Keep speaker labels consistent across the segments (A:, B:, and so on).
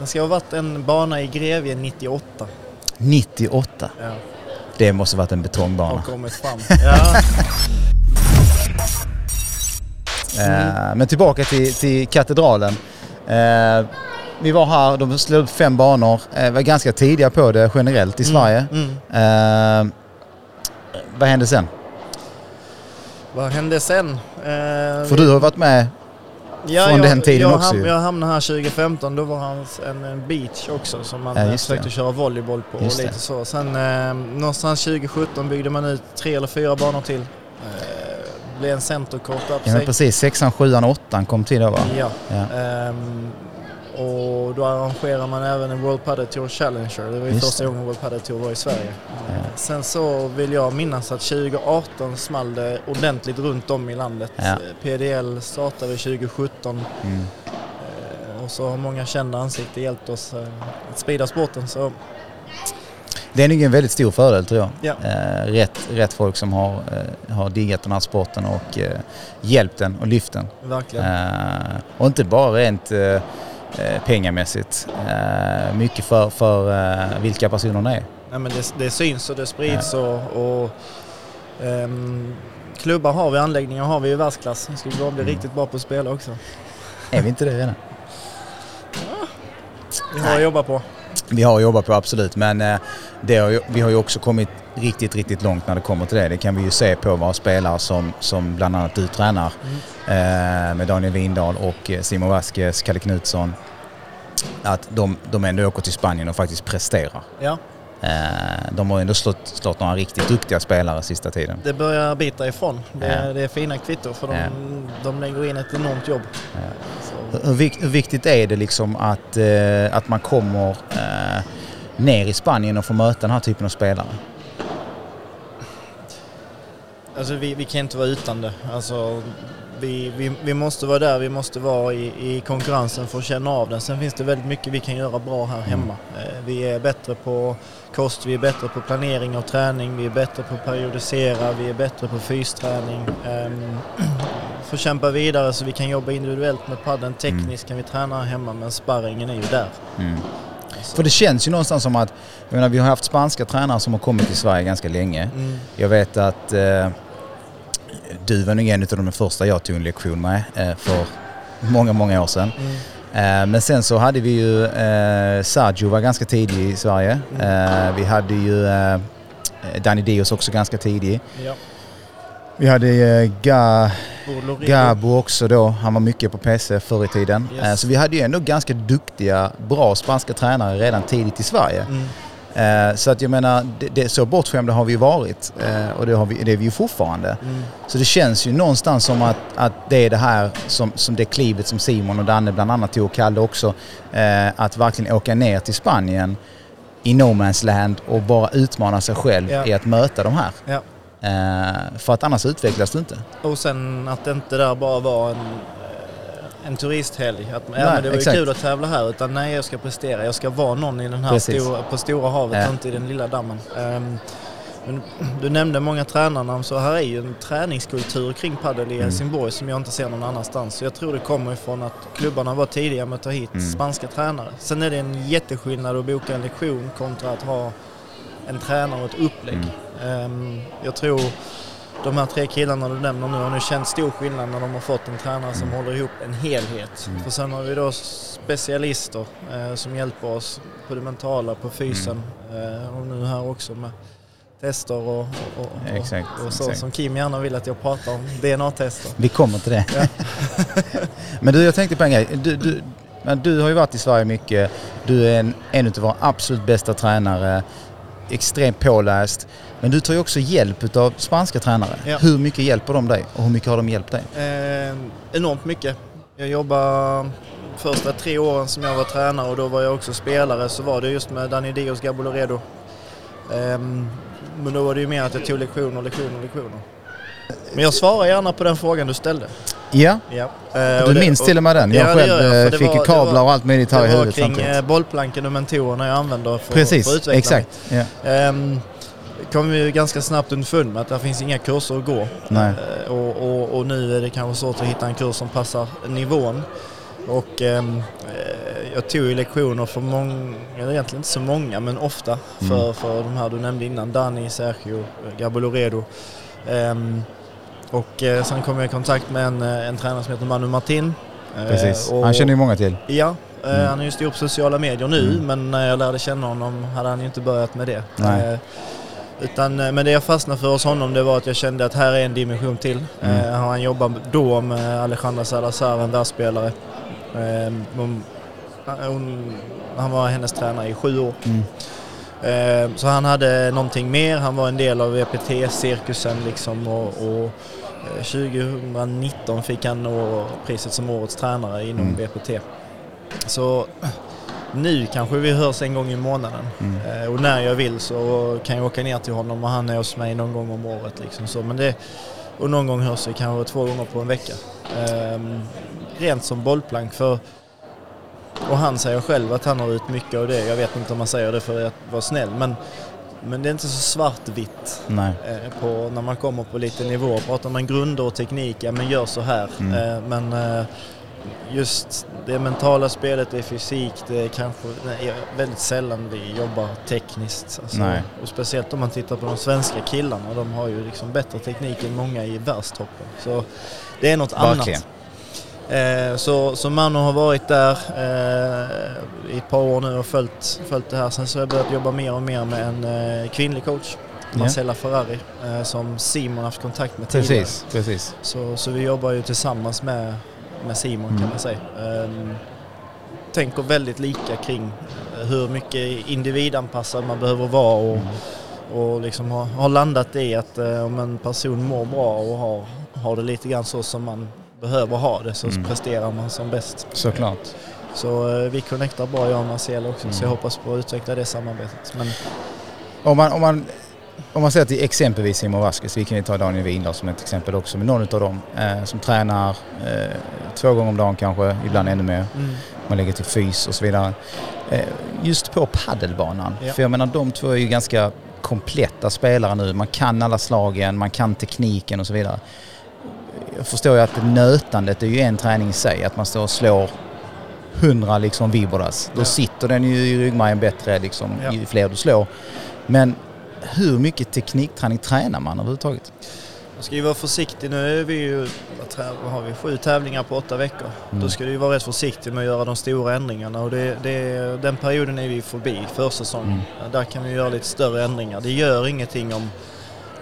A: Det ska ha varit en bana i Grevie 98.
B: 98.
A: Ja,
B: Det måste varit en betongbana.
A: har kommit fram. Ja,
B: Eh, men tillbaka till, till katedralen. Eh, vi var här, de slog upp fem banor. Eh, var ganska tidiga på det generellt i Sverige.
A: Mm.
B: Eh, vad hände sen?
A: Vad hände sen?
B: För du har varit med.
A: Ja,
B: från
A: jag,
B: den tiden
A: jag,
B: också ju.
A: Jag hamnade här 2015, då var han en, en beach också som man
B: Ja, just
A: försökte
B: det.
A: köra volleyboll på och
B: Just
A: lite
B: det.
A: så. Sen eh, någonstans 2017 byggde man ut tre eller fyra banor till. Eh, blev en centerkort upp
B: Ja, men precis, sexan, sjuan och åttan kom till då va?
A: Ja.
B: Ja.
A: Ehm, och då arrangerar man även en World Padel Tour Challenger. Det var ju första gången World Padel Tour var i Sverige.
B: Ja.
A: Sen så vill jag minnas att 2018 small det ordentligt runt om i landet.
B: Ja.
A: PDL startade 2017
B: Mm.
A: eh, och så har många kända ansikten hjälpt oss eh, att sprida sporten. Så
B: Det är nog en väldigt stor fördel tror jag.
A: Ja.
B: Eh, rätt, rätt folk som har, har diggat den här sporten och hjälpt den och lyft den.
A: verkligen.
B: Och inte bara rent pengamässigt. Eh, mycket för, för eh, vilka personerna är.
A: Nej, men det, det syns och det sprids och, och ehm, klubbar har vi, anläggningar har vi i världsklass. Vi skulle bara bli
B: Mm.
A: riktigt bra på att spela också.
B: Är vi inte det redan?
A: Vi har att jobba på.
B: Vi har jobbat på absolut men eh, det har ju, vi har ju också kommit riktigt, riktigt långt när det kommer till det. Det kan vi ju se på våra spelare som, som bland annat du tränar eh, med Daniel Windahl och eh, Simon Vasquez, Kalle Knutsson. Att de, de ändå åker till Spanien och faktiskt presterar.
A: Ja,
B: de har ändå slått, slått några riktigt duktiga spelare sista tiden.
A: det börjar bita ifrån. Det,
B: Ja.
A: det är fina kvitton för de,
B: Ja.
A: de lägger in ett enormt jobb. Så,
B: Hur, hur viktigt är det liksom att, eh, att man kommer eh, ner i Spanien och får möta den här typen av spelare?
A: alltså vi, vi kan inte vara utan det. Alltså, vi, vi, vi måste vara där, vi måste vara i, i konkurrensen för att känna av den. Sen finns det väldigt mycket vi kan göra bra här hemma. Eh, Vi är bättre på kost, vi är bättre på planering och träning, vi är bättre på att periodisera, vi är bättre på fysträning. Um, får kämpa vidare så vi kan jobba individuellt med padden. Tekniskt kan vi träna här hemma men sparringen är ju där.
B: Mm.
A: Alltså,
B: För det känns ju någonstans som att, jag menar vi har haft spanska tränare som har kommit till Sverige ganska länge.
A: mm,
B: Jag vet att eh, du var nog en av de första jag tog en lektion med eh, för många, många år sedan.
A: mm,
B: Eh, men sen så hade vi ju, eh, Sergio var ganska tidig i Sverige. Eh, vi hade ju eh, Danny Dios också ganska tidig.
A: ja.
B: Vi hade eh, Ga. Gabo också då, han var mycket på PC förr i tiden.
A: Yes.
B: Så vi hade ju ändå ganska duktiga, bra spanska tränare redan tidigt i Sverige.
A: Mm.
B: Eh, så att jag menar, det, det, så bortskämda har vi ju varit eh, och det, har vi, det är vi ju fortfarande.
A: Mm.
B: Så det känns ju någonstans som att, att det är det här som, som det klivet som Simon och Danne bland annat tog och Kalle också. Eh, att verkligen åka ner till Spanien i no man's land och bara utmana sig själv
A: Ja.
B: i att möta de här.
A: Ja.
B: För att annars utvecklas du inte.
A: Och sen att det inte där bara var en, en turisthelg. Att, ja,
B: Nej,
A: men det var ju
B: exakt.
A: kul att tävla här utan nej jag ska prestera. Jag ska vara någon i den här stora, på stora havet
B: Ja.
A: och inte i den lilla dammen. Ehm, men du nämnde många tränarnamn så här är ju en träningskultur kring padel i
B: Mm.
A: Helsingborg som jag inte ser någon annanstans. Så jag tror det kommer ifrån att klubbarna var tidiga med att ta hit
B: Mm.
A: spanska tränare. Sen är det en jätteskillnad att boka en lektion kontra att ha en tränare och ett upplägg.
B: Mm.
A: Ehm, jag tror de här tre killarna du nämner nu har nu känt stor skillnad när de har fått en tränare som håller ihop en helhet.
B: Mm.
A: För sen har vi då specialister eh, som hjälper oss på det mentala, på fysen eh, och nu här också med tester och, och, och,
B: Exakt,
A: och så
B: exakt.
A: som Kim gärna vill att jag pratar om, DNA-tester.
B: Vi kommer till det. men du, jag tänkte på en grej. Du, du, men du har ju varit i Sverige mycket. Du är en, en av våra absolut bästa tränare. Extremt påläst. Men du tar ju också hjälp av spanska tränare.
A: Ja.
B: Hur mycket hjälper de dig och hur mycket har de hjälpt dig?
A: Eh, enormt mycket. Jag jobbade första tre åren som jag var tränare och då var jag också spelare så var det just med Dani Dios Gabo Loredo. Ehm, men då var det ju mer att jag tog lektioner, lektioner, lektioner. Men jag svarar gärna på den frågan du ställde.
B: Ja,
A: Ja. Eh,
B: du minns till och med den. Jag
A: Ja, det
B: själv
A: jag, för
B: eh,
A: det
B: fick
A: var- det
B: kablar
A: var-
B: och allt möjligt här i
A: Det var
B: huvudet
A: kring
B: samtidigt.
A: eh, bollplanken och mentorerna jag använder för, för
B: Precis,
A: att utveckla mig.
B: exakt. Ja.
A: Ehm, kom vi ju ganska snabbt underfund med att det finns inga kurser att gå.
B: Nej.
A: Eh, och, och, och nu är det kanske svårt att hitta en kurs som passar nivån. Och eh, jag tog ju lektioner för många, eller egentligen inte så många, men ofta för,
B: Mm.
A: för de här du nämnde innan, Dani, Sergio, Gabo Loredo. Ehm, och eh, sen kom jag i kontakt med en, eh, en tränare som heter Manu Martin. Eh,
B: Precis.
A: och-
B: Han känner ju många till.
A: Ja,
B: Mm.
A: han är ju stor på sociala medier nu
B: Mm.
A: men när jag lärde känna honom hade han ju inte börjat med det.
B: Nej.
A: Utan, men det jag fastnade för hos honom det var att jag kände att här är en dimension till.
B: Mm.
A: Han jobbar då med Alejandra Salazar, en världsspelare. Eh, hon, hon, han var hennes tränare i sju år.
B: Mm.
A: Eh, Så han hade någonting mer, han var en del av VPT-cirkusen liksom och, och eh, 2019 fick han priset som årets tränare inom
B: Mm.
A: VPT. Så nu kanske vi hörs en gång i månaden
B: Mm.
A: Eh, och när jag vill så kan jag åka ner till honom och han är hos mig någon gång om året. Liksom så. Men det, och någon gång hörs vi kanske två gånger på en vecka. Ehm, rent som bollplank för och han säger själv att han har ut mycket av det. Jag vet inte om han säger det för att vara snäll men, men det är inte så svartvitt eh, på, när man kommer på lite nivå. Pratar man grunder och teknik, ja men gör så här.
B: Mm.
A: Eh, men eh, just det mentala spelet, det är fysik, det är kanske nej, väldigt sällan vi jobbar tekniskt. Alltså, och speciellt om man tittar på de svenska killarna, de har ju liksom bättre teknik än många i världstoppen. Så det är något
B: Verkligen.
A: annat. Eh, så, så Manu har varit där eh, i ett par år nu och följt, följt det här. Sen så har jag börjat jobba mer och mer med en eh, kvinnlig coach. Marcella Ferrari, som Simon haft kontakt med tidigare.
B: Precis, precis.
A: Så, så vi jobbar ju tillsammans med, med Simon
B: Mm.
A: kan man säga. Ehm, tänker väldigt lika kring hur mycket individanpassad man behöver vara och,
B: Mm.
A: och liksom har, har landat i att om en person mår bra och har, har det lite grann så som man behöver ha det så
B: Mm.
A: presterar man som bäst.
B: Såklart.
A: Så eh, vi connectar bra jag och Marcel också så
B: Mm.
A: jag hoppas på att utveckla det samarbetet. Men
B: Om man, om man, om man säger till exempelvis Simon Vasquez, vi kan ju ta Daniel Windahl som ett exempel också, men någon av dem eh, som tränar eh, två gånger om dagen kanske, ibland ännu mer.
A: mm,
B: Man lägger till fys och så vidare. Eh, just på paddelbanan,
A: Ja.
B: för jag menar de två är ju ganska kompletta spelare nu. Man kan alla slagen, man kan tekniken och så vidare. Jag förstår ju att nötandet är ju en träning i sig, att man står och slår hundra liksom vibras. Då
A: Ja.
B: sitter den ju i ryggmärgen bättre liksom,
A: Ja.
B: ju fler du slår. Men hur mycket teknikträning tränar man överhuvudtaget?
A: Man ska ju vara försiktig. Nu är vi ju, vad har vi, sju tävlingar på åtta veckor.
B: Mm.
A: Då ska du ju vara rätt försiktig med att göra de stora ändringarna och det, det, den perioden är vi förbi, försäsongen.
B: Mm.
A: Där kan vi göra lite större ändringar. Det gör ingenting om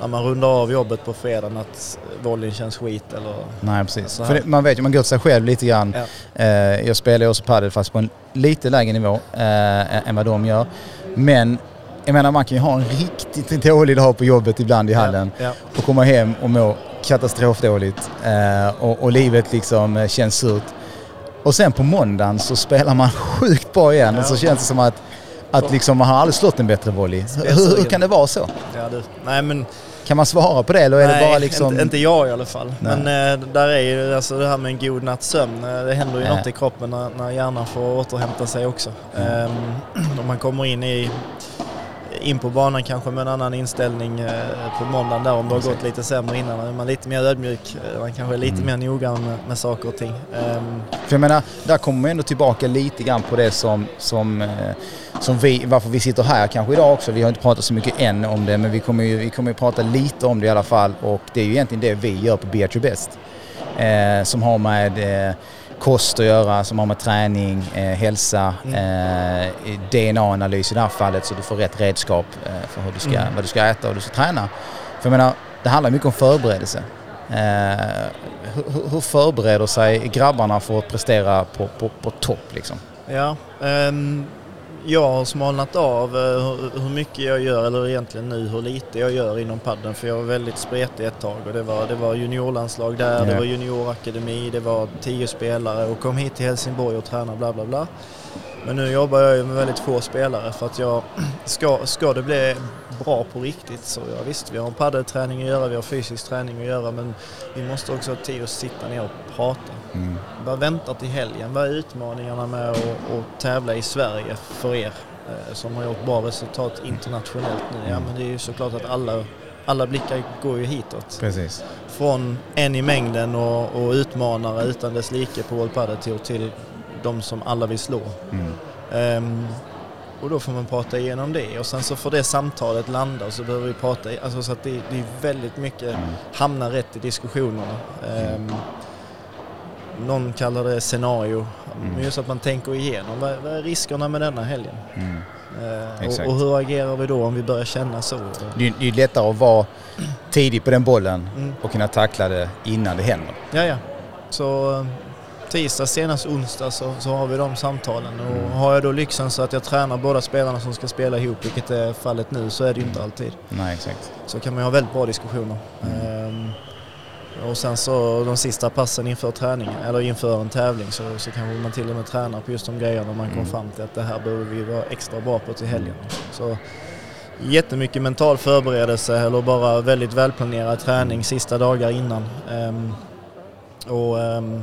A: när man rundar av jobbet på fredagen att volleyn känns skit eller...
B: Nej, precis. För det, man vet ju, man går till sig själv lite grann.
A: Ja.
B: Eh, jag spelar ju också padel fast på en lite lägre nivå eh, än vad de gör. Men jag menar man kan ju ha en riktigt dålig dag på jobbet ibland i hallen
A: Ja, ja.
B: och komma hem och må katastrofdåligt eh, och, och livet liksom eh, känns surt. Och sen på måndagen så spelar man sjukt bra igen och så känns det som att, att liksom man har aldrig slått en bättre volley. Hur, hur kan det vara så?
A: Ja, du. Nej men
B: Kan man svara på det eller är
A: nej,
B: det bara liksom...
A: inte, inte jag i alla fall.
B: Nej.
A: Men eh, där är ju alltså det här med en god natts sömn. eh, Det händer ju
B: Ja.
A: något i kroppen när, när hjärnan får återhämta sig också.
B: Mm.
A: Ehm, om man kommer in i in på banan kanske med en annan inställning eh, på måndagen där om det har gått lite sämre innan. Då är man lite mer ödmjuk. eh, Man kanske är lite
B: Mm.
A: mer noggrann med, med saker och ting. Ehm,
B: För jag menar, där kommer man ändå tillbaka lite grann på det som, som, eh, som vi, varför vi sitter här kanske idag också. Vi har inte pratat så mycket än om det men vi kommer ju vi kommer ju prata lite om det i alla fall och det är ju egentligen det vi gör på Be At Your Best. Eh, som har med eh, kost att göra, som har med träning, eh, hälsa, eh, DNA-analys i det här fallet så du får rätt redskap eh, för hur du ska,
A: Mm.
B: vad du ska äta och hur du ska träna. För jag menar, det handlar mycket om förberedelse. Eh, hur, hur förbereder sig grabbarna för att prestera på, på, på topp liksom?
A: Ja, ehm, jag har smalnat av eh, hur, mycket jag gör, eller egentligen nu hur lite jag gör inom padden för jag var väldigt spretig ett tag och det var, det var juniorlandslag där, det
B: Ja.
A: var juniorakademi, det var tio spelare och kom hit till Helsingborg och tränade bla bla bla. Men nu jobbar jag ju med väldigt få spelare för att jag, ska, ska det bli bra på riktigt så ja, visst, vi har paddelträning att göra, vi har fysisk träning att göra men vi måste också ha tid att sitta ner och prata.
B: Mm.
A: Vad väntar till helgen? Vad är utmaningarna med att, att tävla i Sverige för er eh, som har gjort bra resultat internationellt nu? Ja, men det är ju såklart att alla, alla blickar går ju hitåt.
B: Precis.
A: Från en i mängden och, och utmanare utan dess like på World Padel Tour till de som alla vill slå.
B: Mm.
A: Ehm, och då får man prata igenom det och sen så får det samtalet landa och så behöver vi prata, alltså så att det, det är väldigt mycket
B: Mm.
A: hamnar rätt i diskussionerna. Ehm, någon kallar det scenario,
B: Mm.
A: men just att man tänker igenom vad, vad är riskerna med denna helgen?
B: Mm. Exakt.
A: och, och hur agerar vi då om vi börjar känna så?
B: Det är det är lättare att vara tidig på den bollen
A: Mm.
B: och kunna tackla det innan det händer.
A: Ja, ja. Så tisdag, senast onsdag så, så har vi de samtalen och
B: Mm.
A: har jag då lyxen så att jag tränar båda spelarna som ska spela ihop, vilket är fallet nu, så är det ju inte alltid.
B: Nej, exakt.
A: Så kan man ju ha väldigt bra diskussioner.
B: Mm.
A: Ehm, och sen så de sista passen inför träningen, eller inför en tävling så, så kanske man till och med tränar på just de grejerna man kom
B: Mm.
A: fram till att det här behöver vi vara extra bra på till helgen. Så jättemycket mental förberedelse eller bara väldigt välplanerad träning sista dagar innan. Ehm, och, ehm,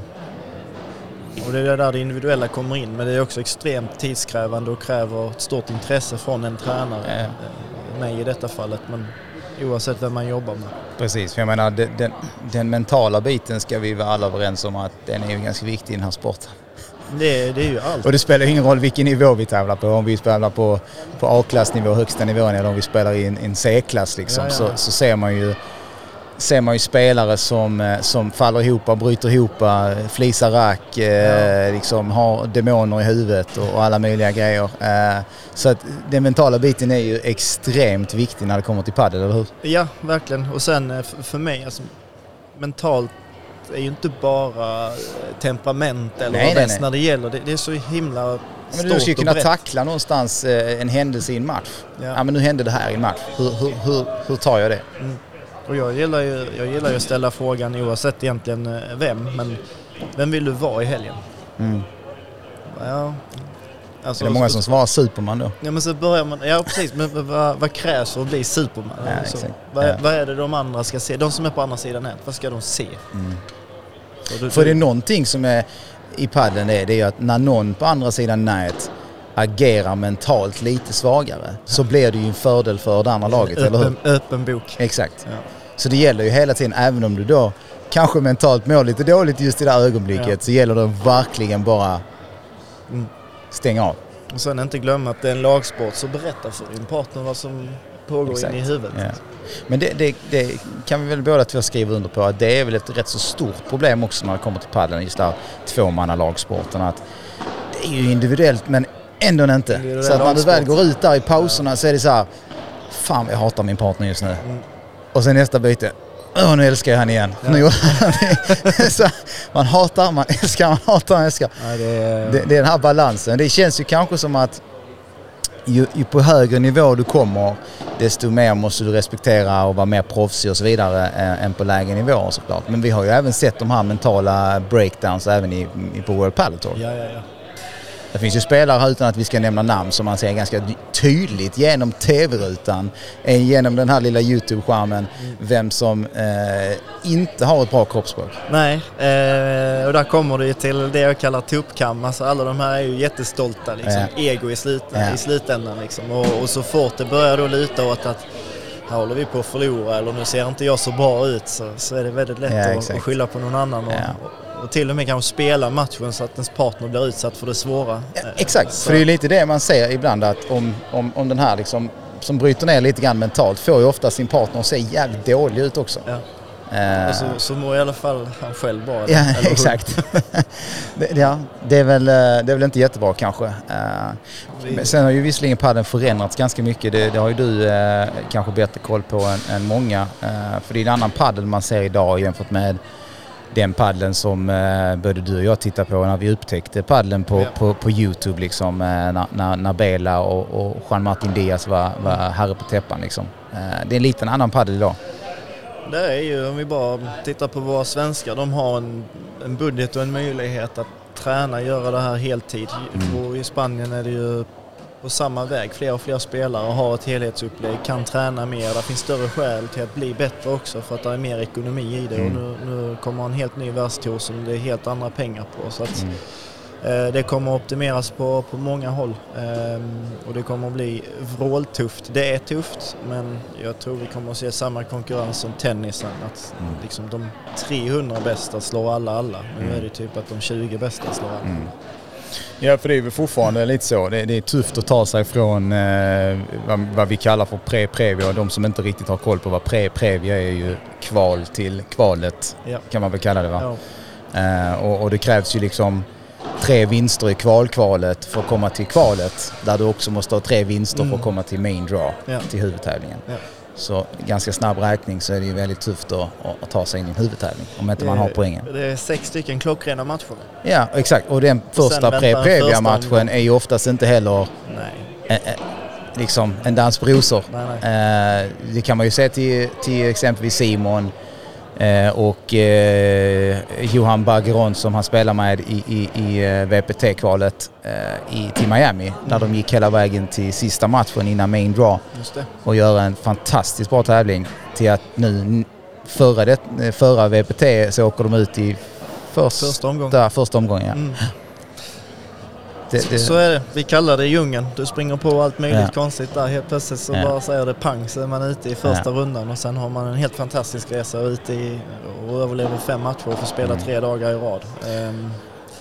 A: och det är där det individuella kommer in men det är också extremt tidskrävande och kräver ett stort intresse från en tränare.
B: Ja.
A: Eh, Mig i detta fallet men oavsett vem man jobbar med.
B: Precis, för jag menar den, den, den mentala biten ska vi vara alla överens om att den är ju ganska viktig i den här sporten.
A: Det, det är ju allt.
B: Och det spelar ingen roll vilken nivå vi tävlar på. Om vi spelar på, på A-klassnivå, högsta nivån, eller om vi spelar i en, en C-klass liksom,
A: Ja, ja.
B: Så, så ser man ju ser man ju spelare som, eh, som faller ihop, bryter ihop, eh, flisar rack, eh,
A: Ja.
B: liksom har demoner i huvudet och, och alla möjliga grejer. Eh, så att den mentala biten är ju extremt viktig när det kommer till padel, eller hur?
A: Ja, verkligen. Och sen eh, för mig, alltså, mentalt är ju inte bara eh, temperament eller
B: Nej,
A: vad
B: nej,
A: när det gäller. Det, det är så himla
B: Men du
A: och
B: kunna tackla någonstans eh, en händelse i en match. Ja.
A: Ja.
B: men nu hände det här i en match. Hur, hur, hur, hur tar jag det?
A: Och jag gillar, ju, jag gillar ju att ställa frågan oavsett egentligen eh, vem, men vem vill du vara i helgen?
B: Mm.
A: Ja, alltså,
B: är det många som svarar Superman då?
A: Ja men så börjar man, ja precis, men vad, vad krävs för att bli Superman?
B: Ja,
A: så,
B: exakt.
A: vad,
B: Ja.
A: vad är det de andra ska se? De som är på andra sidan nät, vad ska de se?
B: Mm.
A: Du,
B: För det är
A: du,
B: någonting som är i padden det, är- det är ju att när någon på andra sidan nät agerar mentalt lite svagare så blir det ju en fördel för det andra laget, eller hur?
A: öppen, öppen bok.
B: Exakt.
A: Ja.
B: Så det gäller ju hela tiden, även om du då kanske mentalt mår lite dåligt just i det här ögonblicket,
A: Ja.
B: så gäller det verkligen bara
A: Mm.
B: stänga av.
A: Och sen inte glömma att det är en lagsport, så berätta för din partner vad som pågår
B: Exakt.
A: inne i huvudet.
B: Ja. Men det, det, det kan vi väl båda två skriva under på att det är väl ett rätt så stort problem också när det kommer till paddeln, just där tvåmannalagsporten. Att det är ju individuellt men ändå inte. Så att när du väl går ut där i pauserna så är det så här, fan jag hatar min partner just nu.
A: Mm.
B: Och sen nästa byte, åh nu älskar jag han igen.
A: Ja.
B: Nu han det. så man hatar, man älskar, man hatar, man älskar.
A: Nej, det är,
B: Det, det är den här balansen. Det känns ju kanske som att ju, ju på högre nivå du kommer desto mer måste du respektera och vara mer proffsig och så vidare eh, än på lägre nivåer såklart. Men vi har ju även sett de här mentala breakdowns även i, i, på World Padel Tour.
A: ja, ja, ja.
B: Det finns ju spelare här utan att vi ska nämna namn som man ser ganska tydligt genom TV-rutan, eh, genom den här lilla YouTube-skärmen, vem som eh, inte har ett bra kroppsspråk.
A: Nej, eh, och där kommer det ju till det jag kallar tuppkam. Alltså alla de här är ju jättestolta, liksom. ego i, slut,
B: Ja.
A: i slutändan. Liksom. Och, och så fort det börjar då luta åt att här håller vi på att förlora eller nu ser inte jag så bra ut så, så är det väldigt lätt
B: Ja,
A: att, att skylla på någon annan och,
B: Ja.
A: Och, till och med kanske spela matchen så att ens partner blir utsatt för det svåra.
B: Ja,
A: Eh,
B: exakt,
A: så-
B: för det är ju lite det man ser ibland att om, om, om den här liksom, som bryter ner lite grann mentalt får ju ofta sin partner att se jävligt dålig ut också.
A: Ja. Och så, så mår i alla fall han själv bra. eller-
B: ja,
A: eller
B: exakt. det, ja, det, är väl, eh, det är väl inte jättebra kanske. Men sen har ju visserligen padden förändrats ganska mycket. Det, det har ju du eh, kanske bättre koll på än, än många. För det är en annan paddel man ser idag jämfört med den paddeln som eh, både du och jag tittade på när vi upptäckte paddeln på,
A: Ja.
B: på, på Youtube liksom. Eh, när, när, när Bela och, och Juan-Martin Diaz var, var herre på täppan liksom. Eh, det är en liten annan paddel idag.
A: Det är ju, om vi bara tittar på våra svenskar, de har en, en budget och en möjlighet att träna, göra det här heltid.
B: Mm.
A: Och I Spanien är det ju på samma väg. Fler och fler spelare har ett helhetsupplägg, kan träna mer. Det finns större skäl till att bli bättre också för att det är mer ekonomi i det.
B: Mm.
A: Och nu, nu kommer en helt ny världstour som det är helt andra pengar på. Så att,
B: Mm.
A: Eh, Det kommer att optimeras på, på många håll Ehm, och det kommer att bli vråltufft. Det är tufft men jag tror vi kommer att se samma konkurrens som tennisen. Att
B: Mm.
A: liksom de 300 bästa slår alla alla. Nu
B: Mm.
A: är det typ att de 20 bästa slår alla.
B: Mm. Ja, för det är väl fortfarande lite så. Det, det är tufft att ta sig från eh, vad, vad, vi kallar för pre-previa och de som inte riktigt har koll på vad pre-previa är ju kval till kvalet ja. kan man väl kalla det va? Ja. Eh, och, och, det krävs ju liksom tre vinster i kvalkvalet för att komma till kvalet där du också måste ha tre vinster mm. för att komma till main draw, ja. till huvudtävlingen. Så ganska snabb räkning så är det ju väldigt tufft att, att ta sig in i en huvudtävling om inte man har poängen.
A: Det är sex stycken klockrena matcher.
B: Ja, exakt. Och den första pre-previa-matchen är ju oftast inte heller nej. liksom en dans på rosor. Nej, nej. Eh, det kan man ju se till, till exempelvis Simon och eh, Johan Bergeron som han spelar med i, i, i eh, VPT-kvalet i, till Miami där de gick hela vägen till sista matchen innan main draw och gör en fantastiskt bra tävling till att nu förra, det, förra VPT så åker de ut i första, första omgången. Första omgången ja. mm.
A: Det, det... Så är det. Vi kallar det djungeln. Du springer på allt möjligt ja. konstigt där. Helt plötsligt så ja. bara säger det pang så är man ute i första ja. rundan och sen har man en helt fantastisk resa ute i och överlever fem matcher och får spela mm. tre dagar i rad. Um,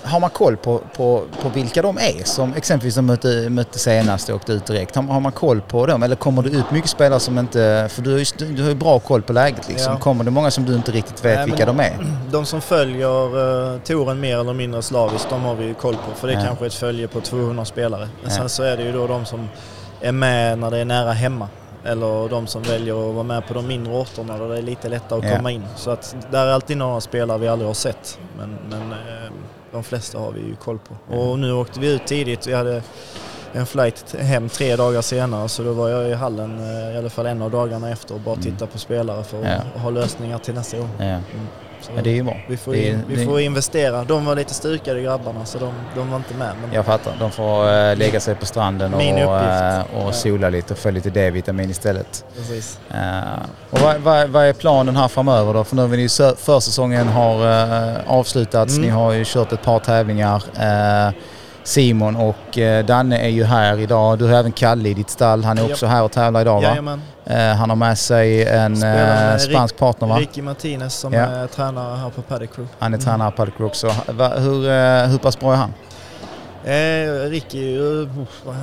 B: har man koll på, på, på vilka de är som exempelvis de mötte, mötte senast och åkte ut direkt? Har, har, man koll på dem eller kommer det ut mycket spelare som inte... För du har ju, du har ju bra koll på läget liksom. Ja. Kommer det många som du inte riktigt vet Nej, vilka de är?
A: De som följer uh, touren mer eller mindre slaviskt, de har vi ju koll på. För det är ja. kanske ett följe på 200 spelare. Ja. Sen så är det ju då de som är med när det är nära hemma. Eller de som väljer att vara med på de mindre orterna där det är lite lättare att ja. komma in. Så att där är alltid några spelare vi aldrig har sett. Men, men eh, de flesta har vi ju koll på. Och nu åkte vi ut tidigt. Vi hade en flight hem tre dagar senare så då var jag i hallen eh, i alla fall en av dagarna efter och bara mm. titta på spelare för att ja. ha lösningar till nästa gång. Ja. Mm.
B: Ja, det är ju bra.
A: Vi får, in, vi får investera. De var lite stukade grabbarna så de, de var inte med.
B: Men... Jag fattar. De får äh, lägga sig på stranden och, äh, och ja. sola lite och få lite D-vitamin istället. Precis. Uh, och vad, vad, vad, är planen här framöver då? För nu har ju försäsongen har avslutats. Mm. Ni har ju kört ett par tävlingar. Simon och eh, Danne är ju här idag. Du har även Kalle i ditt stall. Han är också här och tävlar idag va? Jajamän. Eh, han har med sig en eh, spansk Rick, partner va?
A: Ricky Martinez som ja. är tränare här på Paddock Group.
B: Han är tränare på Paddock Group också. Hur, hur pass bra är han?
A: Eh, Ricky uh,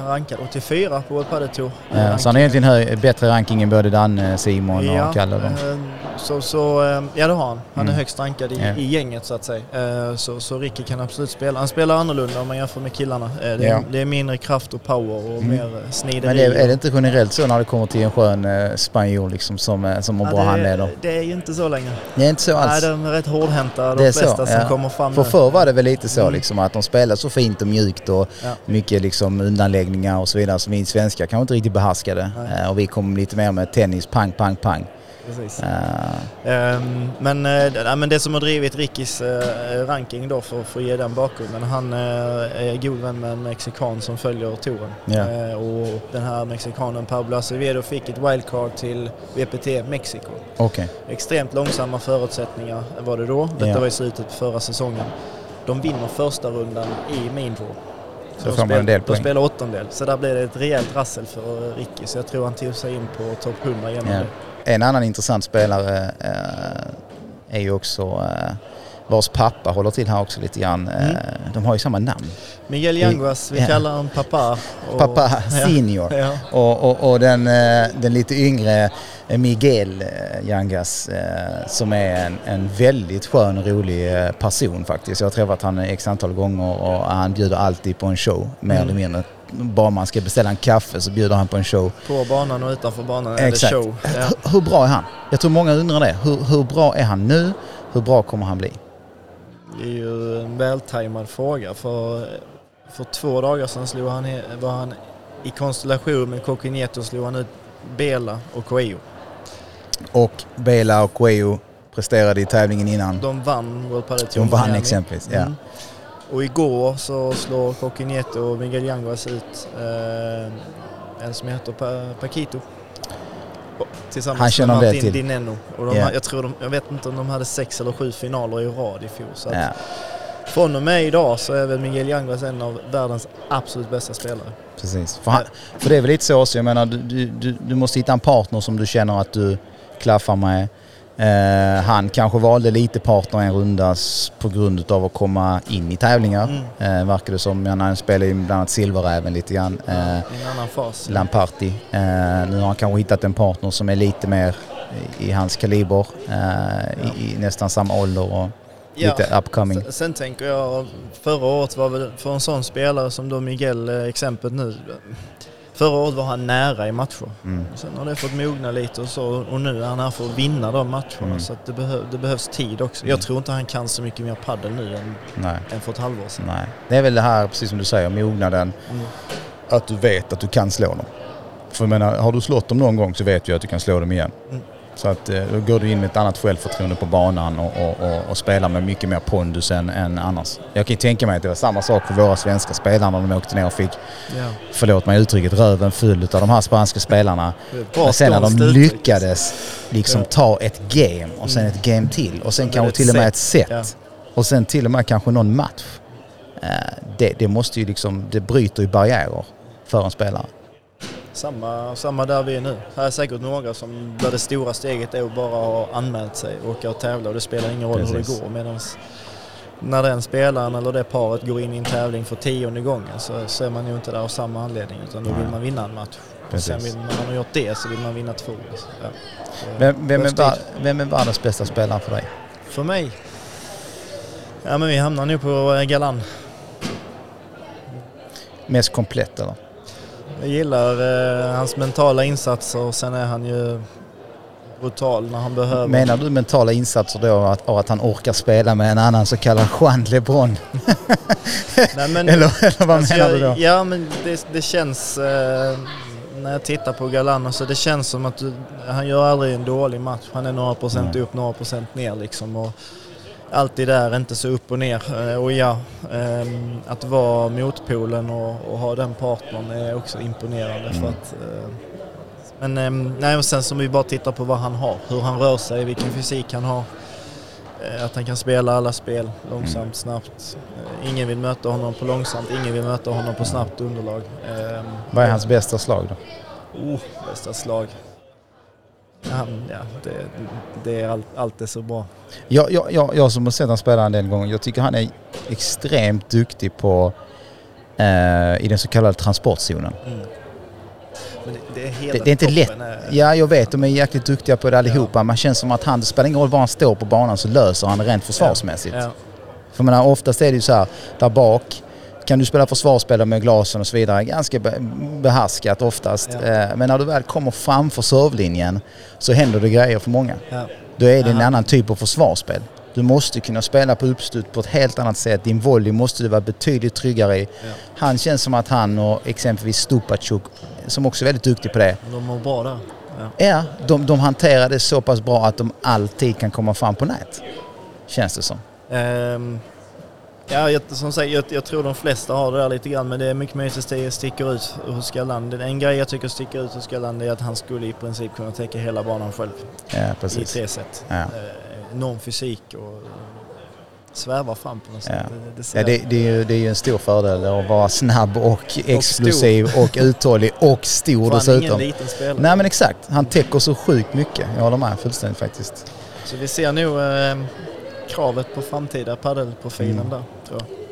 A: rankad 84 på World Padel Tour.
B: Ja, så han har egentligen bättre ranking än både Dan, Simon och Kalle? Då.
A: Eh, så, så, eh, ja det har han. Han är mm. högst rankad i, ja. i, gänget så att säga. Eh, så, så Ricky kan absolut spela. Han spelar annorlunda om man jämför med killarna. Eh, det, ja. det, är mindre kraft och power och mm. mer snideri.
B: Men det, är det inte generellt så när det kommer till en skön eh, spanjor liksom, som, som har ja, bra handleder?
A: Det är ju inte så längre.
B: Det är inte så alls?
A: Nej, de är rätt hårdhänta de flesta så, som kommer fram.
B: För förr var det väl lite så mm. liksom, att de spelade så fint och mjukt mjukt och ja. mycket liksom undanläggningar och så vidare som vi svenskar kanske inte riktigt behärskade. Uh, och vi kom lite mer med tennis, pang, pang, pang.
A: Uh. Um, men, uh, men det som har drivit Rickis uh, ranking då för, för att ge den bakgrunden, han är god vän med en mexikan som följer touren. Yeah. och den här mexikanen Pablo Acevedo fick ett wildcard till VPT Mexiko.
B: Okay.
A: Extremt långsamma förutsättningar var det då. Detta yeah. var i slutet på förra säsongen. De vinner första rundan i main draw.
B: Så får man en del poäng.
A: De spelar åttondel. Så där blir det ett rejält rassel för Ricky. Så jag tror han tog sig in på topp 100 genom ja. det.
B: En annan intressant spelare äh, är ju också äh, vars pappa håller till här också lite grann. Mm. De har ju samma namn.
A: Miguel Yanguas, vi ja. kallar honom pappa.
B: Och, pappa senior. Ja. Ja. Och, och, och, den, den lite yngre Miguel Yangas som är en, en väldigt skön och rolig person faktiskt. Jag har träffat honom x antal gånger och han bjuder alltid på en show mer mm. eller mindre bara man ska beställa en kaffe så bjuder han på en show.
A: På banan och utanför banan är
B: Exakt.
A: det show.
B: Ja. Hur, hur, bra är han? Jag tror många undrar det. Hur, hur bra är han nu? Hur bra kommer han bli?
A: Det är ju en vältajmad fråga för, för två dagar sedan slog han, var han i konstellation med Coquinieto slog han ut Bela och Coelho.
B: Och Bela och Coelho presterade i tävlingen innan.
A: De vann World Padel
B: De vann exempelvis, ja. Mm.
A: Och igår så slår Coquinieto och Miguel Yanguas ut eh, en som heter pa Paquito. Tillsammans Han känner med Martin till. Dineno. Och de, yeah. jag, tror de, jag vet inte om de hade sex eller sju finaler i rad i fjol. Så yeah. Från och med idag så är väl Miguel Yanguas en av världens absolut bästa spelare.
B: Precis. För, han, för det är väl lite så också, jag menar du, du, du måste hitta en partner som du känner att du klaffar med. Eh, han kanske valde lite partner en runda på grund av att komma in i tävlingar. Mm. Eh, verkar det som. Han spelar ju bland annat Silverräven lite grann.
A: Eh, en annan fas.
B: Lamparti. Eh, nu har han kanske hittat en partner som är lite mer i, i hans kaliber. Eh, ja. i, i, nästan samma ålder och ja. lite upcoming.
A: Sen, sen tänker jag, förra året var väl för en sån spelare som då Miguel, eh, exemplet nu. Förra året var han nära i matcher. Mm. Sen har det fått mogna lite och så och nu är han här för att vinna de matcherna. Mm. Så det, behö det, behövs tid också. Mm. Jag tror inte han kan så mycket mer padel nu än, än för ett halvår sedan.
B: Nej. Det är väl det här, precis som du säger, mognaden. Mm. Att du vet att du kan slå dem. För jag menar, har du slått dem någon gång så vet du att du kan slå dem igen. Mm. Så att eh, då går du in med ett annat självförtroende på banan och, och, och, och spelar med mycket mer pondus än, än, annars. Jag kan ju tänka mig att det var samma sak för våra svenska spelare när de åkte ner och fick, ja. förlåt mig uttrycket, röven full av de här spanska spelarna. Men sen när de lyckades liksom ja. ta ett game och sen ett game till och sen kanske till och med ett set. Ja. Och sen till och med kanske någon match. Eh, det, det måste ju liksom, det bryter ju barriärer för en spelare.
A: Samma, samma där vi är nu. Här är säkert några som där det stora steget är att bara ha anmält sig och åka och tävla och det spelar ingen roll Precis. hur det går. Medan när den spelaren eller det paret går in i en tävling för tionde gången så, så är man ju inte där av samma anledning utan då vill man vinna en match. Och sen vill, när man har gjort det så vill man vinna två. Ja.
B: Vem, vem, är, vem är världens bästa spelare för dig?
A: För mig? Ja men vi hamnar nu på Galan.
B: Mest komplett eller?
A: Jag gillar eh, hans mentala insatser och sen är han ju brutal när han behöver.
B: Menar du mentala insatser då att, att han orkar spela med en annan så kallad Juan LeBron? Nej, men, eller, eller vad alltså menar jag, du då?
A: Ja men det, det känns eh, när jag tittar på Galano så det känns som att du, han gör aldrig en dålig match. Han är några procent mm. upp, några procent ner liksom. Och, alltid där, inte så upp och ner. Eh, och ja, ehm, att vara motpolen och, och ha den partnern är också imponerande. Mm. För att, eh, men ehm, nej, och sen som vi bara tittar på vad han har, hur han rör sig, vilken fysik han har. Eh, att han kan spela alla spel långsamt, mm. snabbt. Ingen vill möta honom på långsamt, ingen vill möta honom på snabbt underlag. Ehm,
B: vad är hans bästa slag då?
A: Oh, bästa slag. Han, ja, det, det är allt, allt är så bra.
B: Jag, jag, jag, jag som har sett honom spela en del gånger, jag tycker han är extremt duktig på eh, i den så kallade transportzonen. Mm.
A: Det, det, är,
B: det, det är inte lätt. Är... Ja, jag vet. De är jäkligt duktiga på det allihopa. Ja. Man känns som att han, det spelar ingen roll var han står på banan så löser han det rent försvarsmässigt. Ja. Ja. För man oftast är det ju så här, där bak kan du spela försvarsspel med glasen och så vidare. Ganska behärskat oftast. Ja. Eh, men när du väl kommer framför servlinjen så händer det grejer för många. Ja. Då är det en annan typ av försvarsspel. Du måste kunna spela på uppslut på ett helt annat sätt. Din volley måste du vara betydligt tryggare i. Ja. Han känns som att han och exempelvis Stupacuk, som också är väldigt duktig på det.
A: De mår bra där.
B: Ja, ja de, de hanterar det så pass bra att de alltid kan komma fram på nät. Känns det som. Um,
A: Ja, jag, som sagt, jag, jag, tror de flesta har det där lite grann men det är mycket möjligt att det sticker ut hos Skalland. En grej jag tycker sticker ut hos Skalland är att han skulle i princip kunna täcka hela banan själv.
B: Ja, precis.
A: I tre set. Ja. Eh, enorm fysik och svävar fram på något sätt.
B: Ja. Det, det, ja, det, det, är ju, det är ju en stor fördel att vara snabb och explosiv och, och uthållig och stor Fan, dessutom. ingen
A: liten spelare.
B: Nej men exakt, han täcker så sjukt mycket. Jag håller med fullständigt faktiskt.
A: Så vi ser nog eh, kravet på framtida paddelprofilen mm. där. Tror jag.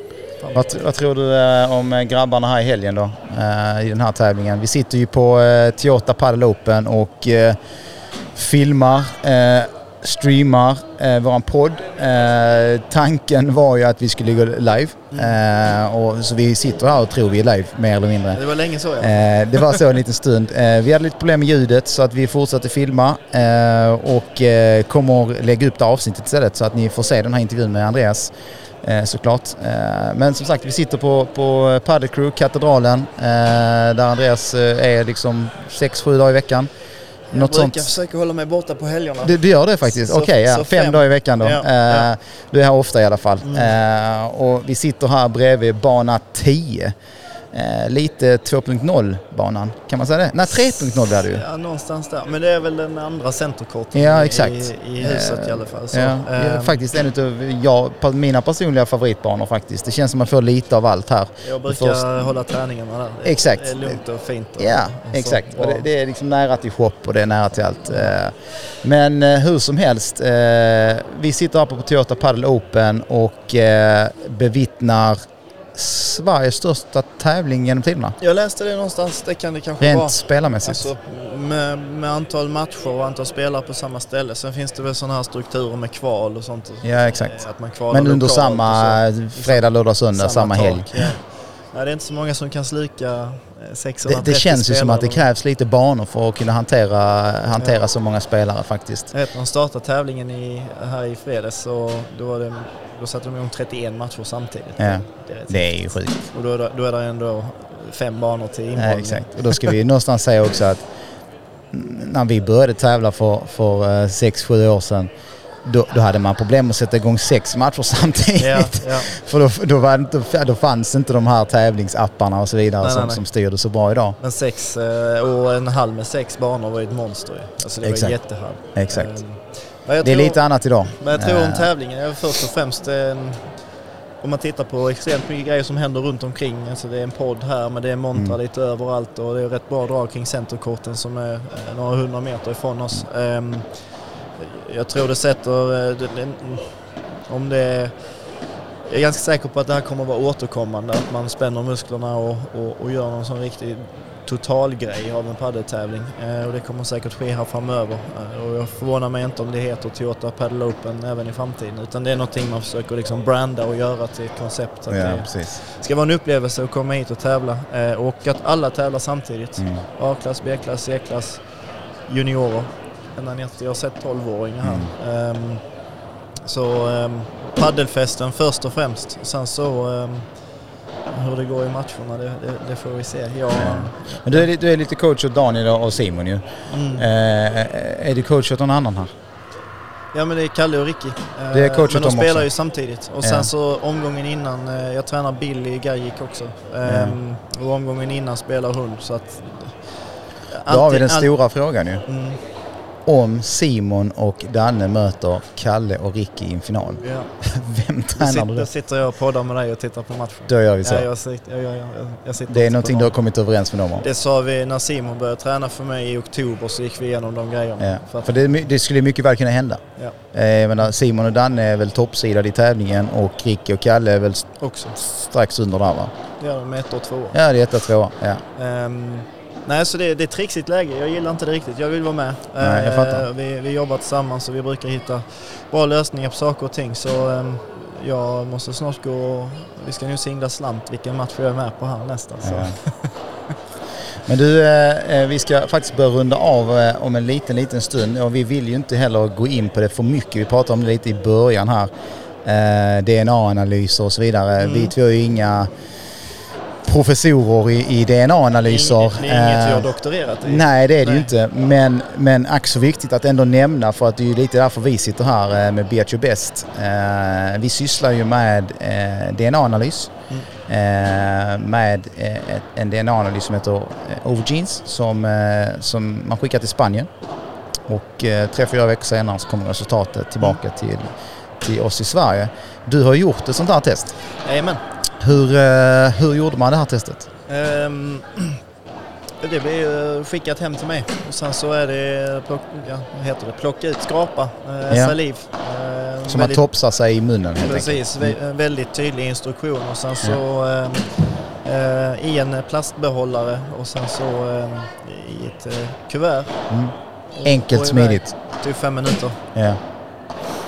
B: Vad, vad, tror du eh, om eh, grabbarna här i helgen då eh, i den här tävlingen? Vi sitter ju på Toyota Padel Open och filmar streamar våran podd. Tanken var ju att vi skulle gå live. Och, så vi sitter här och tror vi är live mer eller mindre.
A: Det var länge så ja.
B: Det var så en liten stund. Vi hade lite problem med ljudet så att vi fortsatte filma och kommer lägga upp det avsnittet istället så att ni får se den här intervjun med Andreas. Eh, såklart. men som sagt, vi sitter på, på Padel Crew, Katedralen, där Andreas är liksom 6-7 dagar i veckan.
A: Något jag brukar sånt. försöka hålla mig borta på helgerna.
B: Du, du gör det faktiskt? Okej, okay, ja. fem, fem, dagar i veckan då. Ja, ja. Du är här ofta i alla fall. Mm. Och vi sitter här bredvid bana 10. Eh, lite 2.0 banan, kan man säga det? Nej 3.0 blir det ju.
A: Ja, någonstans där. Men det är väl den andra centerkorten
B: Ja, exakt.
A: i, i huset
B: Eh,
A: i alla fall. Så,
B: Ja,
A: ehm,
B: faktiskt en av på mina personliga favoritbanor faktiskt. Det känns som man får lite av allt här.
A: jag brukar
B: först-
A: hålla träningarna där. Det-
B: Exakt.
A: Det är lugnt och fint. Och,
B: Ja,
A: och
B: exakt. Och det, det är liksom nära till shop och det är nära till allt. Eh, Men eh, hur som helst, eh, vi sitter här på Toyota Padel Open och eh, bevittnar Sveriges största tävling genom tiderna.
A: Jag läste det någonstans, det kan det kanske
B: Rent
A: vara.
B: spelarmässigt.
A: Alltså, med, med antal matcher och antal spelare på samma ställe. Sen finns det väl sådana här strukturer med kval och sånt.
B: Ja, exakt.
A: Eh, Att man kvalar
B: Men under samma fredag, lördag, söndag, samma,
A: tak,
B: helg.
A: Ja. Nej, det är inte så många som kan slika
B: Det,
A: 630
B: det känns ju som att det krävs lite banor för att kunna hantera, hantera
A: Ja.
B: så många spelare faktiskt.
A: Jag vet de startade tävlingen i, här i fredags så då, var det, då satte de igång 31 matcher samtidigt.
B: Ja.
A: Det är,
B: Det är ju sjukt.
A: Och då är, det, då är det ändå fem banor till inbollning.
B: exakt. Och då ska vi någonstans säga också att när vi började tävla för, för 6-7 år sedan då, då hade man problem att sätta igång sex matcher samtidigt.
A: Ja, ja.
B: För då, då, var inte, då fanns inte de här tävlingsapparna och så vidare
A: Nej,
B: som,
A: nej, nej.
B: som styrde så bra idag.
A: Men sex eh, och en halv med sex banor var ju ett monster. Alltså det
B: Exakt.
A: var jättehall.
B: Exakt.
A: Jag
B: Det är lite annat idag.
A: Men jag tror om
B: Eh,
A: tävlingen är först och främst en, om man tittar på extremt mycket grejer som händer runt omkring. Alltså det är en podd här men det är montrar
B: Mm.
A: lite överallt och det är rätt bra drag kring centerkorten som är några hundra meter ifrån oss. Ehm, jag tror det sätter, eh, om det jag är ganska säker på att det här kommer att vara återkommande, att man spänner musklerna och, och, och gör någon sån riktig totalgrej av en paddeltävling. Eh, och det kommer säkert ske här framöver. Eh, och jag förvånar mig inte om det heter Toyota Padel Open även i framtiden. Utan det är någonting man försöker liksom branda och göra till ett koncept. Att
B: Ja,
A: det
B: precis.
A: ska vara en upplevelse att komma hit och tävla. Eh, och att alla tävlar samtidigt.
B: Mm.
A: A-klass, B-klass, C-klass, juniorer. Ner till, jag har sett 12-åringar här. Ehm, så um, paddelfesten först och främst. Sen så ehm, hur det går i matcherna, det, det, det får vi se. Jag,
B: Men du är, du är lite coach åt Daniel och Simon ju.
A: mm.
B: Eh, är du coach åt någon annan här?
A: Ja men det är Kalle och Ricky. Eh,
B: Det är coach
A: men de spelar
B: också.
A: ju samtidigt. Och sen
B: Ja.
A: så omgången innan, eh, jag tränar Billy Gajik också. Ehm, Och omgången innan spelar hon så att...
B: Då har vi den
A: all-
B: stora frågan ju.
A: Mm,
B: Om Simon och Danne möter Kalle och Ricky i en final.
A: ja.
B: Vem tränar
A: sitter,
B: du
A: då
B: då?
A: sitter jag och poddar med dig och tittar på matchen.
B: Då gör vi så.
A: Ja, jag, sitter, jag, jag, jag, sitter
B: Det är någonting du har kommit överens med dem om?
A: Det sa vi när Simon började träna för mig i oktober så gick vi igenom de grejerna.
B: Ja.
A: För
B: För det, är det skulle mycket väl kunna hända.
A: Ja.
B: Eh, menar, Simon och Danne är väl toppsidade i tävlingen och Ricky och Kalle är väl st-
A: också.
B: strax under där va?
A: Gör de med ett och två.
B: Ja, det är etta, tvåa. Ja.
A: Ehm, nej, så det, det är ett trixigt läge. Jag gillar inte det riktigt. Jag vill vara med.
B: Nej, jag fattar.
A: Ehm, vi, vi jobbar tillsammans och vi brukar hitta bra lösningar på saker och ting. Så ehm, jag måste snart gå vi ska nu singla slant vilken match jag är med på här nästa. Så.
B: Ja. Men du, eh, eh, vi ska faktiskt börja runda av eh, om en liten, liten stund och vi vill ju inte heller gå in på det för mycket. Vi pratade om det lite i början här. Eh, DNA-analyser och så vidare.
A: Mm.
B: Vi två är ju inga professorer i, i DNA-analyser.
A: Det är inget, vi har
B: Eh,
A: doktorerat i.
B: Nej, det är det ju inte. Men, men ack så viktigt att ändå nämna för att det är ju lite därför vi sitter här eh, med Your Best. Eh, vi sysslar ju med DNA-analys. Eh, med en DNA-analys som heter Overgenes som, som man skickar till Spanien. Och tre, fyra veckor senare så kommer resultatet tillbaka till, till oss i Sverige. Du har gjort ett sånt här test.
A: Jajamän.
B: Hur, eh, hur gjorde man det här testet?
A: Ehm, det blir ju skickat hem till mig och sen så är det plock, ja, heter det? plocka ut, skrapa, eh,
B: Ja.
A: saliv. Eh,
B: Som man topsar sig i munnen helt
A: Precis,
B: enkelt.
A: vä- väldigt tydlig instruktion och sen så ehm, eh, i en plastbehållare och sen så ehm, i ett eh, kuvert.
B: Mm. Enkelt, smidigt.
A: Typ fem minuter.
B: Ja,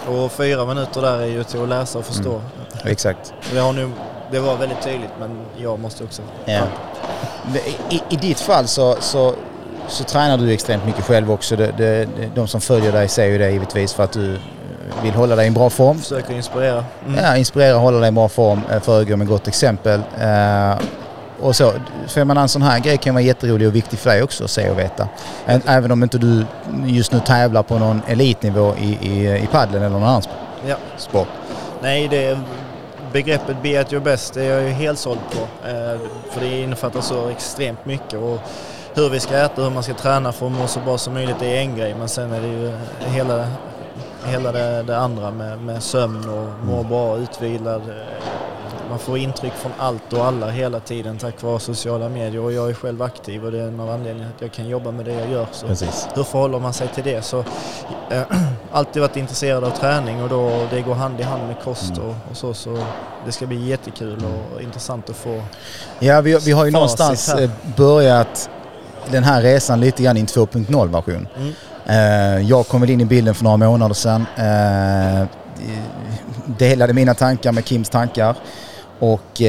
A: Och fyra minuter där är ju till att läsa och förstå.
B: Mm. exakt.
A: Det, har nu, det var väldigt tydligt men jag måste också...
B: Ja. I, I ditt fall så, så, så tränar du extremt mycket själv också. Det, det, de som följer dig ser ju det givetvis för att du eh, vill hålla dig i en bra form.
A: Försöker inspirera. Mm.
B: Ja, inspirera och hålla dig i en bra form, eh, föregå med gott exempel. Eh, och så, för menar, en sån här grej kan vara jätterolig och viktig för dig också att se och veta. Även om inte du just nu tävlar på någon elitnivå i, i, i paddeln eller någon annan sp-
A: Ja.
B: sport.
A: Nej, det begreppet be at your best är jag ju helt såld på. Eh, för det innefattar så extremt mycket. Och hur vi ska äta, hur man ska träna för att må så bra som möjligt är en grej. Men sen är det ju hela, hela det, det andra med, med sömn och må bra, utvilad. Man får intryck från allt och alla hela tiden tack vare sociala medier och jag är själv aktiv och det är en av anledningarna att jag kan jobba med det jag gör. Så
B: Precis.
A: hur förhåller man sig till det? Så, äh, alltid varit intresserad av träning och då, det går hand i hand med kost
B: Mm.
A: och, och så. Så det ska bli jättekul och intressant att få.
B: Ja, vi, vi har ju någonstans
A: här.
B: eh, börjat den här resan lite grann i en 2.0-version.
A: Mm.
B: Eh, Jag kom väl in i bilden för några månader sedan. eh, Delade mina tankar med Kims tankar. Och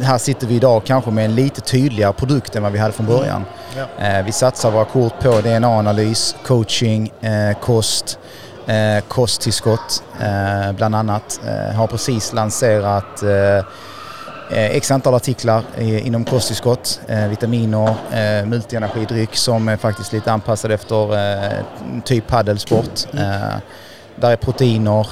B: här sitter vi idag kanske med en lite tydligare produkt än vad vi hade från början.
A: Ja.
B: Eh, Vi satsar våra kort på DNA-analys, coaching, eh, kost, eh, kosttillskott bland annat. Har precis lanserat x antal artiklar inom kosttillskott, vitaminer, multienergidryck som är faktiskt lite anpassad efter typ paddelsport. Eh, där är proteiner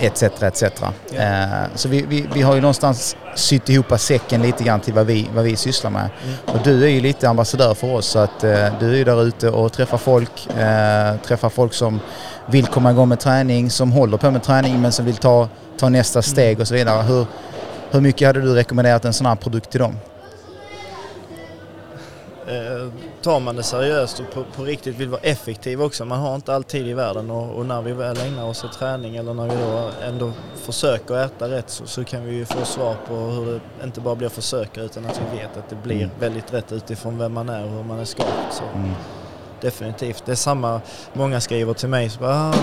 B: etc. etc. Eh, så vi, vi, vi har ju någonstans sytt ihop säcken lite grann till vad vi, vad vi sysslar med.
A: Mm.
B: Och du är ju lite ambassadör för oss så att eh, du är ju där ute och träffar folk, eh, träffar folk som vill komma igång med träning, som håller på med träning men som vill ta, ta nästa steg och så vidare. Hur, hur mycket hade du rekommenderat en sån här produkt till dem?
A: Eh, tar man det seriöst och på, på riktigt vill vara effektiv också, man har inte all tid i världen och, och när vi väl ägnar oss åt träning eller när vi då ändå försöker äta rätt så, så kan vi ju få svar på hur det inte bara blir försök utan att vi vet att det blir
B: Mm.
A: väldigt rätt utifrån vem man är och hur man är skapt. Så
B: Mm.
A: definitivt. Det är samma, många skriver till mig så bara, ah,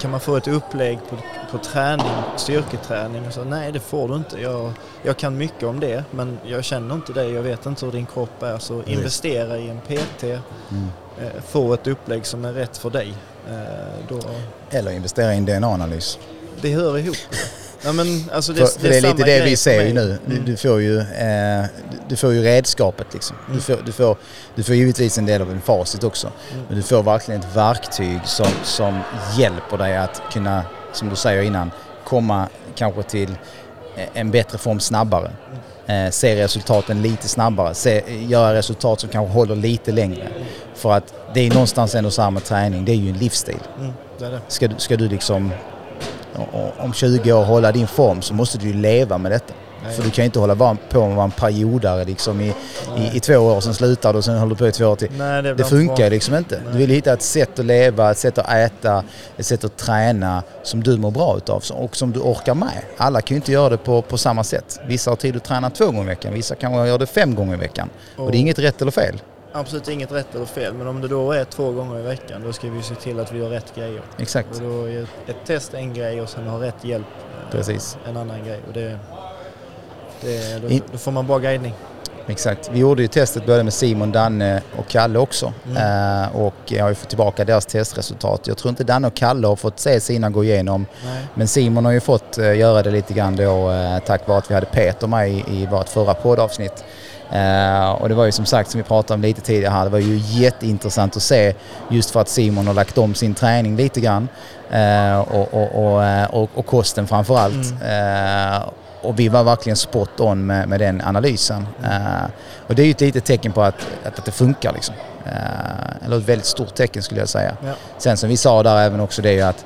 A: kan man få ett upplägg på, på träning, styrketräning? Och så, Nej det får du inte. Jag, jag kan mycket om det men jag känner inte dig, jag vet inte hur din kropp är. Så
B: Precis.
A: investera i en PT,
B: Mm.
A: eh, få ett upplägg som är rätt för dig. Eh, då,
B: Eller investera i en DNA-analys.
A: det hör ihop. Ja, men, alltså,
B: för det är
A: samma
B: lite det vi ser ju nu. Du,
A: Mm.
B: du, får ju, eh, du- du får ju redskapet liksom. Du,
A: Mm.
B: får, du, får, du får givetvis en del av en facit också.
A: Mm.
B: Men du får verkligen ett verktyg som, som hjälper dig att kunna, som du säger innan, komma kanske till eh, en bättre form snabbare. Eh, se resultaten lite snabbare. Se, göra resultat som kanske håller lite längre. För att det är någonstans ändå så här med träning, det är ju en livsstil.
A: Mm, det det.
B: Ska, ska du liksom om 20 år hålla din form så måste du ju leva med detta. För du kan ju inte hålla på med att vara en periodare liksom i, i, i två år, sen slutar du och sen håller du på i två år till.
A: Nej, det,
B: Det funkar
A: inte
B: ju liksom inte.
A: Nej.
B: Du vill hitta ett sätt att leva, ett sätt att äta, ett sätt att träna som du mår bra utav och som du orkar med. Alla kan ju inte göra det på, på samma sätt. Vissa har tid att träna två gånger i veckan, vissa kanske gör det fem gånger i veckan. Och det är inget rätt eller fel.
A: Absolut inget rätt eller fel, men om det då är två gånger i veckan då ska vi se till att vi gör rätt grejer.
B: Exakt.
A: Och då är ett test en grej och sen ha rätt hjälp eh,
B: Precis.
A: en annan grej. Och det, det, då, då får man bra guidning.
B: Exakt. Vi gjorde ju testet både med Simon, Danne och Kalle också.
A: Mm.
B: Eh, och jag har ju fått tillbaka deras testresultat. Jag tror inte Danne och Kalle har fått se sina gå igenom.
A: Nej.
B: Men Simon har ju fått eh, göra det lite grann då eh, tack vare att vi hade Peter med i, i vårt förra poddavsnitt. Eh, och det var ju som sagt som vi pratade om lite tidigare här, det var ju jätteintressant att se just för att Simon har lagt om sin träning lite grann. Eh, och, och, och, och, kosten framför allt. Eh, och vi var verkligen spot on med, med den analysen. Eh, och det är ju ett litet tecken på att, att, att det funkar liksom. Eh, eller ett väldigt stort tecken skulle jag säga.
A: Ja.
B: Sen som vi sa där även också det är ju att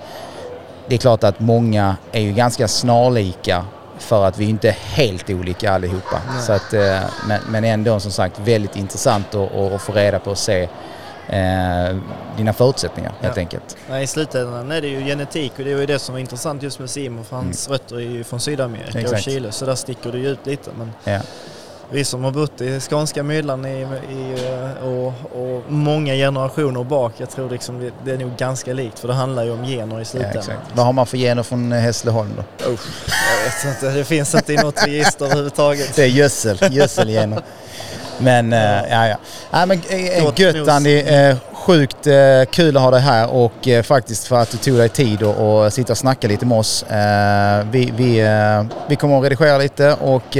B: det är klart att många är ju ganska snarlika för att vi inte är helt olika allihopa.
A: Nej.
B: Så att, eh, men, men ändå som sagt väldigt intressant att, att, att få reda på och se eh, dina förutsättningar helt
A: Ja.
B: enkelt.
A: Nej, i slutändan är det ju genetik och det är ju det som är intressant just med Simon för hans rötter är ju från Sydamerika och
B: Exakt.
A: Chile så där sticker det ju ut lite. Men
B: Ja.
A: vi som har bott i skånska myllan i, i, eh, och, och många generationer bak, jag tror liksom det, det är nog ganska likt för det handlar ju om gener i
B: Ja,
A: slutändan.
B: exakt. Vad har man för gener från eh, Hässleholm då?
A: Usch, jag vet inte, det finns inte i något register överhuvudtaget.
B: Det är gödsel, gödselgener. Men eh, ja, ja. Nej, men eh, gött. Andy. Eh, sjukt kul att ha dig här och faktiskt för att du tog dig tid och, och sitta och snacka lite med oss. Vi, vi, vi kommer att redigera lite och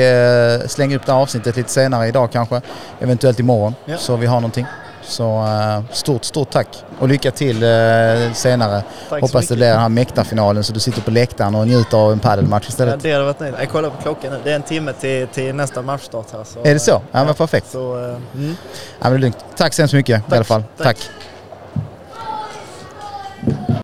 B: slänga upp det här avsnittet lite senare idag kanske. Eventuellt imorgon.
A: Ja.
B: Så vi har någonting. Så uh, stort, stort tack och lycka till uh, senare.
A: Tack
B: Hoppas det blir den här mäktarfinalen så du sitter på läktaren och njuter av en padelmatch istället.
A: Ja, det hade varit nöjd. Jag kollar på klockan nu. Det är en timme till, till nästa matchstart här. Så,
B: är det så? Ja, men perfekt.
A: Så, uh, mm.
B: ja, men det är lugnt. Tack så hemskt mycket
A: tack,
B: i alla fall.
A: tack.
B: tack.